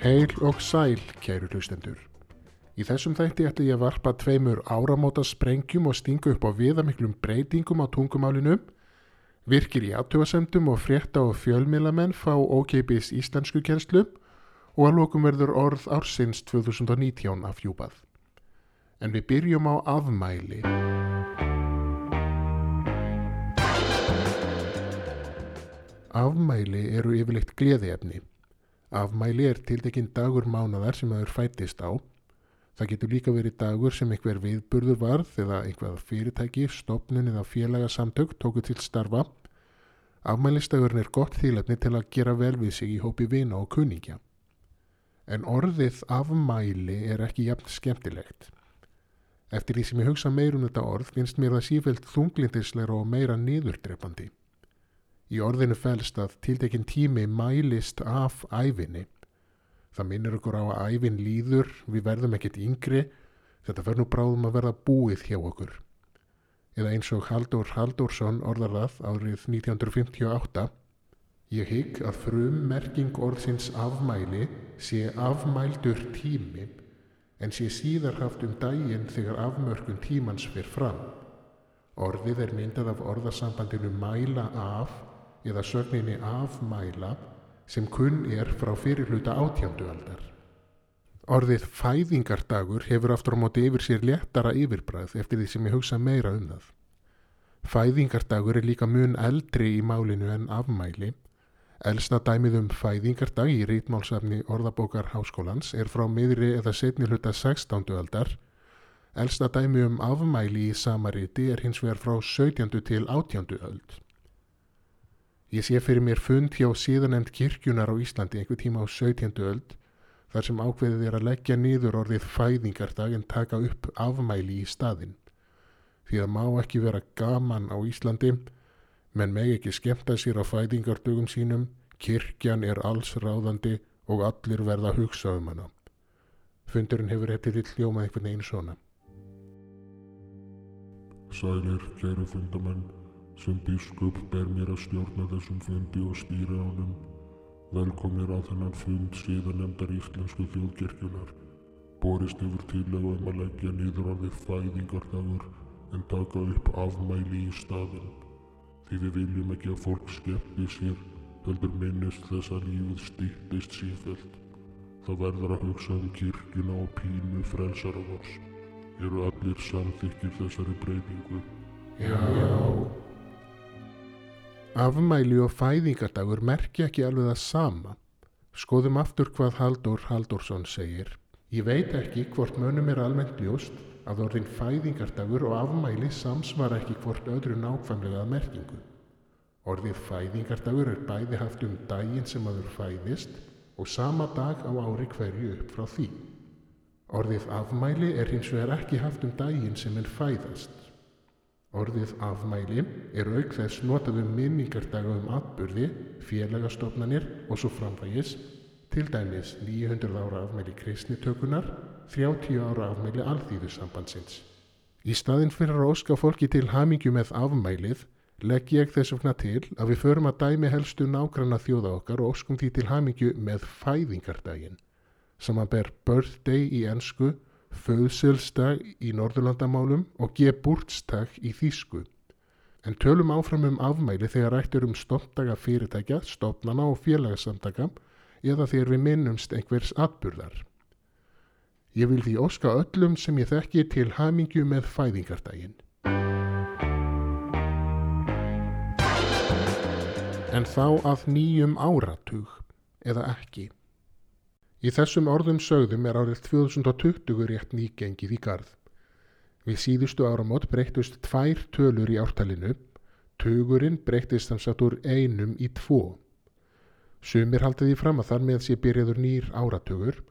Heil og sæl, kæru hlustendur. Í þessum þætti ætla ég að varpa tveimur áramóta sprengjum og stinga upp á viðamiklum breytingum á tungumálinu, virkir í aðtöfasemdum og frétta og fjölmilamenn fá ókeipis íslensku kjenslu og að lókum verður orð ársins 2019 afhjúpað. En við byrjum á afmæli. Afmæli eru yfirleitt gleðiefni. Afmæli er tildekinn dagur mánadar sem það er fætist á. Það getur líka verið dagur sem einhver viðburður varð eða einhvað fyrirtæki, stopnun eða félagasamtök tóku til starfa. Afmælistagurinn er gott þýletni til að gera vel við sig í hópi vina og kunningja. En orðið afmæli er ekki jafn skemmtilegt. Eftir því sem ég hugsa meirum þetta orð finnst mér það sífælt þunglindisleira og meira niðurdrepandi. Í orðinu fælst að tiltekinn tími mælist af æfinni. Það minnir okkur á að æfin líður, við verðum ekkert yngri, þetta verður nú bráðum að verða búið hjá okkur. Eða eins og Haldur Haldursson orðar það árið 1958. Ég hygg að frum merking orðsins afmæli sé afmældur tími en sé síðar haft um daginn þegar afmörkun tímans fyrir fram. Orðið er myndað af orðasambandinu mæla af eða sögninni afmæla sem kunn er frá fyrirluta átjándu aldar. Orðið fæðingardagur hefur aftur á móti yfir sér léttara yfirbræð eftir því sem ég hugsa meira um það. Fæðingardagur er líka mun eldri í málinu en afmæli. Elsta dæmið um fæðingardag í rítmálsafni Orðabókar Háskólans er frá miðri eða setni hluta 16. aldar. Elsta dæmi um afmæli í samaríti er hins vegar frá 17. til 18. öld. Ég sé fyrir mér fund hjá síðanemnd kirkjunar á Íslandi einhver tíma á 17. öld þar sem ákveðið er að leggja niður orðið fæðingardag en taka upp afmæli í staðinn. Því það má ekki vera gaman á Íslandi, menn meg ekki skemta sér á fæðingardugum sínum, kirkjan er alls ráðandi og allir verða að hugsa um hana. Fundurinn hefur eftir því hljómað einhvern veginn svona. Sælir, kæru fundamenn, sem biskup ber mér að stjórna þessum fundi og stýra ánum. Velkomnir á þennan fund síðan nefndar íslensku þjóðkirkjunar. Borist hefur tílega um að leggja niður orðið fæðingardagur en taka upp afmæli í staðin. Því við viljum ekki að fólk skemmti sér, heldur minnist þess að lífið stýttist sífælt. Það verður að hugsa um kirkjuna og pínu frelsara vors. Eru allir samþykir þessari breytingu? Já. Afmæli og fæðingardagur merkja ekki alveg það sama. Skoðum aftur hvað Haldur Haldursson segir. Ég veit ekki hvort mönnum er almennt ljóst að orðin fæðingardagur og afmæli samsvara ekki hvort öðru nákvæmlega að merkingu. Orðið fæðingardagur er bæði haft um daginn sem aður fæðist og sama dag á ári hverju upp frá því. Orðið afmæli er hins vegar ekki haft um daginn sem er fæðast. Orðið afmæli er auk þess notað um minningardaga um atburði, félagastofnanir og svo framvægis, til dæmis 900 ára afmæli kristnitökunar, 30 ára afmæli alþýðusambandsins. Í staðin fyrir að óska fólki til hamingju með afmælið, legg ég þess vegna til að við förum að dæmi helstu nágranna þjóða okkar og óskum því til hamingju með fæðingardaginn, sem að ber birthday í ennsku, föðselsdag í Norðurlandamálum og geburtstag í Þýsku. En tölum áfram um afmæli þegar rættur um stopndaga fyrirtækja, stopnana og félagsamtaka eða þegar við minnumst einhvers atburðar. Ég vil því óska öllum sem ég þekki til hamingju með fæðingardaginn. En þá að nýjum áratug, eða ekki. Í þessum orðum sögðum er árið 2020 rétt nýgengið í garð. Við síðustu áramót breyttust tvær tölur í ártalinu, tugurinn breyttist þannig að úr einum í tvo. Sumir haldið í fram að þar með sé byrjaður nýr áratugur,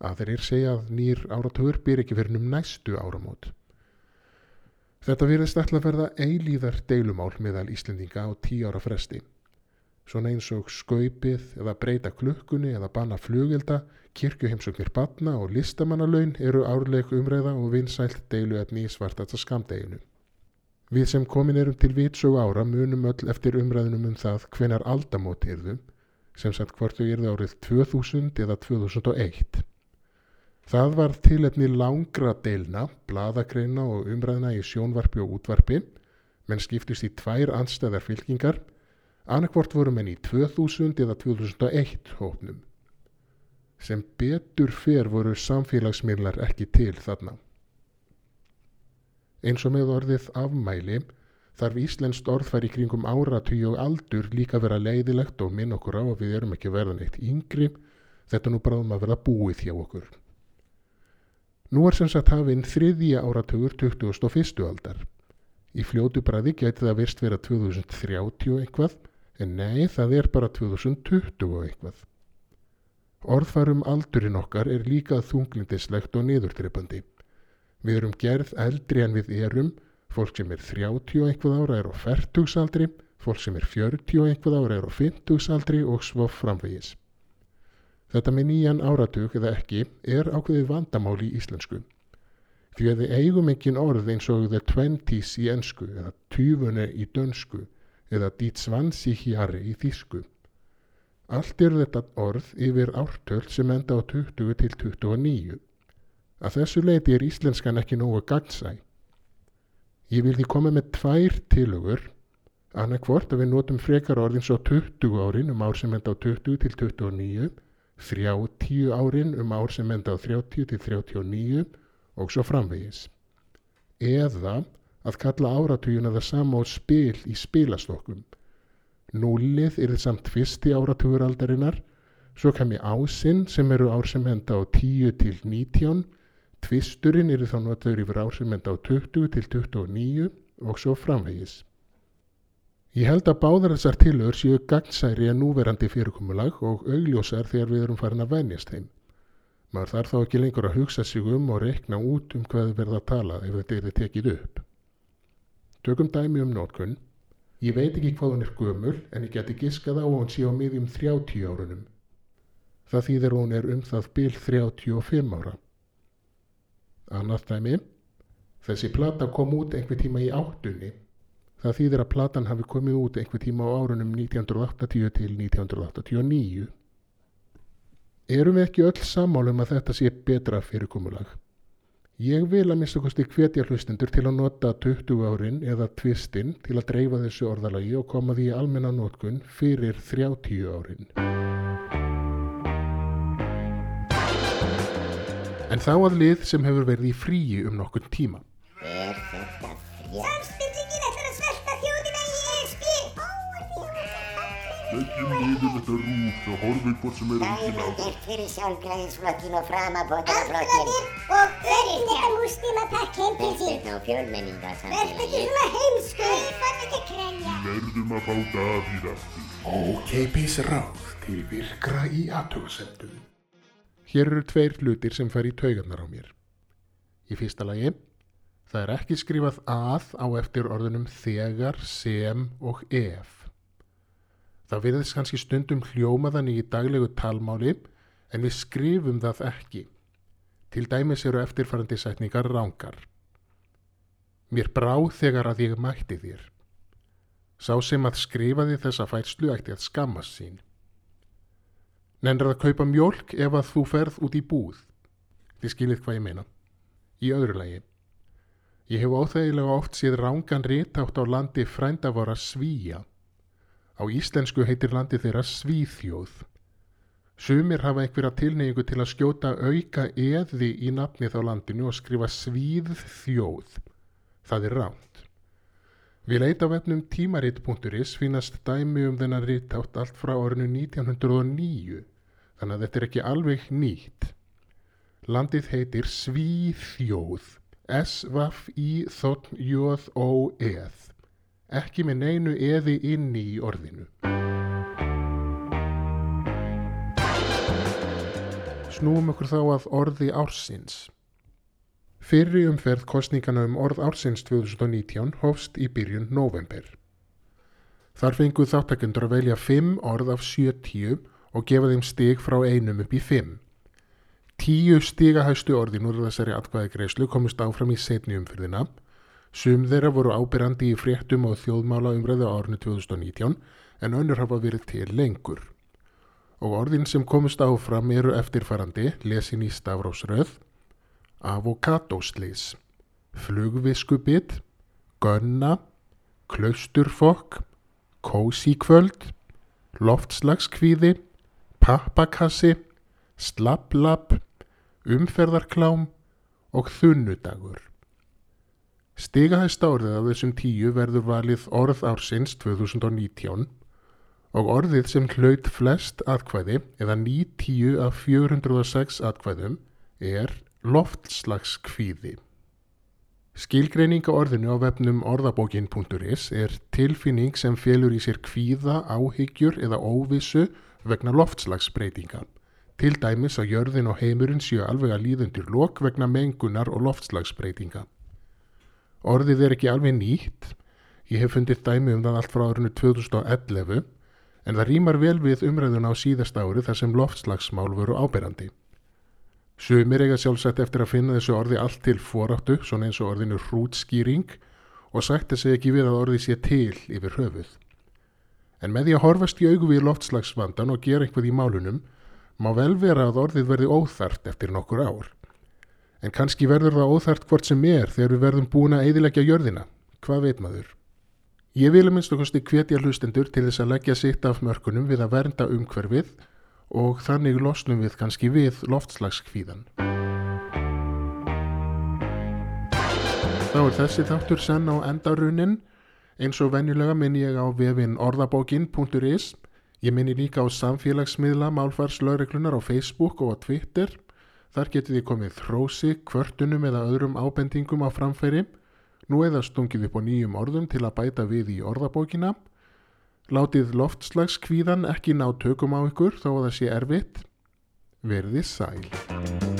aðrir segja að nýr áratugur byr ekki fyrir um næstu áramót. Þetta virðist að verða eilíðar deilumál meðal Íslendinga á tí ára fresti. Svona eins og skaupið eða breyta klukkunni eða banna flugilda, kirkjuheimsóknir batna og listamannalaun eru árleg umræða og vinsælt deiluefni í svartasta skamdeginu. Við sem komin erum til vitsögu ára munum öll eftir umræðunum um það hvenar aldamót yrðum, sem sagt hvort þau yrði árið 2000 eða 2001. Það var tilefni langra deilna, bladagreina og umræðina í sjónvarpi og útvarpi, menn skiptist í tvær anstæðar fylkingar, annarkvort voru menn í 2000 eða 2001 hópnum. Sem betur fer voru samfélagsmiðlar ekki til þarna. Eins og með orðið afmæli þarf Íslenskt orðfæri kringum áratug og aldur líka vera leiðilegt og minn okkur á að við erum ekki verðan eitt yngri, þetta nú bráðum að vera búið hjá okkur. Nú er sem sagt hafinn þriðja áratugur 2001. aldar. Í fljótu bræði gæti það virst vera 2030 eitthvað, en nei, það er bara 2020 eitthvað. Orðfærum aldurinn okkar er líka þunglindislegt og niðurdreipandi. Við erum gerð eldri en við erum, fólk sem er 30 og einhvað ára er á færtugsaldri, fólk sem er 40 og einhvað ára er á 50gsaldri og svo framvegis. Þetta með nýjan áratug eða ekki er ákveðið vandamál í íslensku. Því að við eigum engin orð eins og the twenties í ensku eða tjúfune í dönsku eða die zwanzig-jahre í þísku. Allt eru þetta orð yfir ártöld sem enda á 20 til 29. Að þessu leiti er íslenskan ekki nógu gagnsæ. Ég vil því koma með tvær tilugur, annarkvort að við notum frekar orðin svo 20 árin um ár sem enda á 20 til 29, 30 árin um ár sem enda á 30 til 39 og svo framvegis. Eða að kalla áratugina það sama á spil í spilastokkum. Núlið er það samt fyrsti áratugur aldarinnar, svo ég ásinn sem eru ár sem enda á 10 til 19 Tvisturinn eru þá notaður yfir ásumend á 20 til 29 og svo framvegis. Ég held að báðar þessar tilhör séu gagnsæri að núverandi fyrirkomulag og augljósar þegar við erum farin að venjast þeim. Maður þarf þá ekki lengur að hugsa sig um og rekna út um hvað verða að tala ef þetta er tekið upp. Tökum dæmi um nótkunn. Ég veit ekki hvað hún er gömul en ég geti giskað á hún sé á miðjum 30 árunum. Það þýðir hún er um það bil 35 ára. Annað dæmi, þessi plata kom út einhver tíma í áttunni. Það þýðir að platan hafi komið út einhver tíma á árunum 1980 til 1989. Erum við ekki öll sammálum að þetta sé betra fyrirkomulag? Ég vil að mista kosti hvetja hlustendur til að nota 20 árin eða tvistinn til að dreifa þessu orðalagi og koma því almenna nótkun fyrir 30 árin. en þá að lið sem hefur verið í fríi um nokkur tíma. Er Leggjum niður þetta rúf og horfum hvort sem er Það engin er á. gert fyrir sjálfgræðisflokkin og framabótaraflokkin. Og verið þetta múslima pakk heim til sín. Þetta á Verð ekki fjölmenningarsamfélagi. svona heimsku. Þau fann ekki að krænja. Verðum að fá Davíð aftur. Ókeipis ráð til virkra í aðtöðsendum. Hér eru tveir hlutir sem fær í taugarnar á mér. Í fyrsta lagi, það er ekki skrifað að á eftir orðunum þegar, sem og ef. Það virðist kannski stundum hljómaðan í daglegu talmáli en við skrifum það ekki. Til dæmis eru eftirfarandi sætningar rángar. Mér brá þegar að ég mætti þér. Sá sem að skrifaði þessa færslu ætti að skammast sín. Nennir að kaupa mjólk ef að þú ferð út í búð. Þið skiljið hvað ég meina. Í öðru lagi. Ég hef óþægilega oft séð rángan réttátt á landi frændavara Svíja. Á íslensku heitir landi þeirra Svíþjóð. Sumir hafa einhverja tilneyingu til að skjóta auka eði í nafnið á landinu og skrifa Svíðþjóð. Það er ránt. Við leita á vefnum tímarit.is finnast dæmi um þennan rítátt allt frá orðinu 1909, þannig að þetta er ekki alveg nýtt. Landið heitir Svíþjóð, S-V-I-J-O-Eð, ekki með neinu eði inni í orðinu. Snúum okkur þá að orði ársins. Fyrri umferð kostningana um orð ársins 2019 hófst í byrjun november. Þar fenguð þáttakendur að velja 5 orð af 70 og gefa þeim stig frá einum upp í 5. Tíu stigahæstu orðin úr þessari atkvæði greiðslu komist áfram í setni umfyrðina. Sum þeirra voru ábyrrandi í fréttum og þjóðmála umræðu á árinu 2019 en önnur hafa verið til lengur. og orðin sem komust áfram eru eftirfarandi lesin í stafrósröð avokadóslis, flugviskubit, gönna, klausturfokk, kósíkvöld, loftslagskvíði, pappakassi, slapplap, umferðarklám og þunnudagur. Stigahæsta orðið af þessum tíu verður valið orð ársins 2019 og orðið sem hlaut flest atkvæði eða 90 af 406 atkvæðum er loftslagskvíði. Skilgreining á orðinu á vefnum orðabókin.is er tilfinning sem felur í sér kvíða, áhyggjur eða óvissu vegna loftslagsbreytinga. Til dæmis að jörðin og heimurinn séu alveg að líðundir lok vegna mengunar og loftslagsbreytinga. Orðið er ekki alveg nýtt, ég hef fundið dæmi um það allt frá árinu 2011 en það rýmar vel við umræðuna á síðasta ári þar sem loftslagsmál voru áberandi. Sumir eiga sjálfsagt eftir að finna þessu orði allt til foráttu, svona eins og orðinu hrútskýring og sagt þessi ekki við að orði sé til yfir höfuð. En með því að horfast í augu við loftslagsvandan og gera einhvað í málunum, má vel vera að orðið verði óþart eftir nokkur ár. En kannski verður það óþart hvort sem er þegar við verðum búin að eidilegja jörðina. Hvað veit maður? Ég vil að minnst og kosti hvetja hlustendur til þess að leggja sitt af mörkunum við að vernda umhverfið og þannig losnum við kannski við loftslagskvíðan. Þá er þessi þáttur senn á endarunin. Eins og venjulega minn ég á vefin orðabókin.is. Ég minni líka á samfélagsmiðla málfarslaureglunar á Facebook og á Twitter. Þar getið þið komið þrósi, kvörtunum eða öðrum ábendingum á framfæri. Nú eða stungið upp á nýjum orðum til að bæta við í orðabókina. Látið loftslagskvíðan ekki ná tökum á ykkur þó að það sé erfitt. Verði sæl.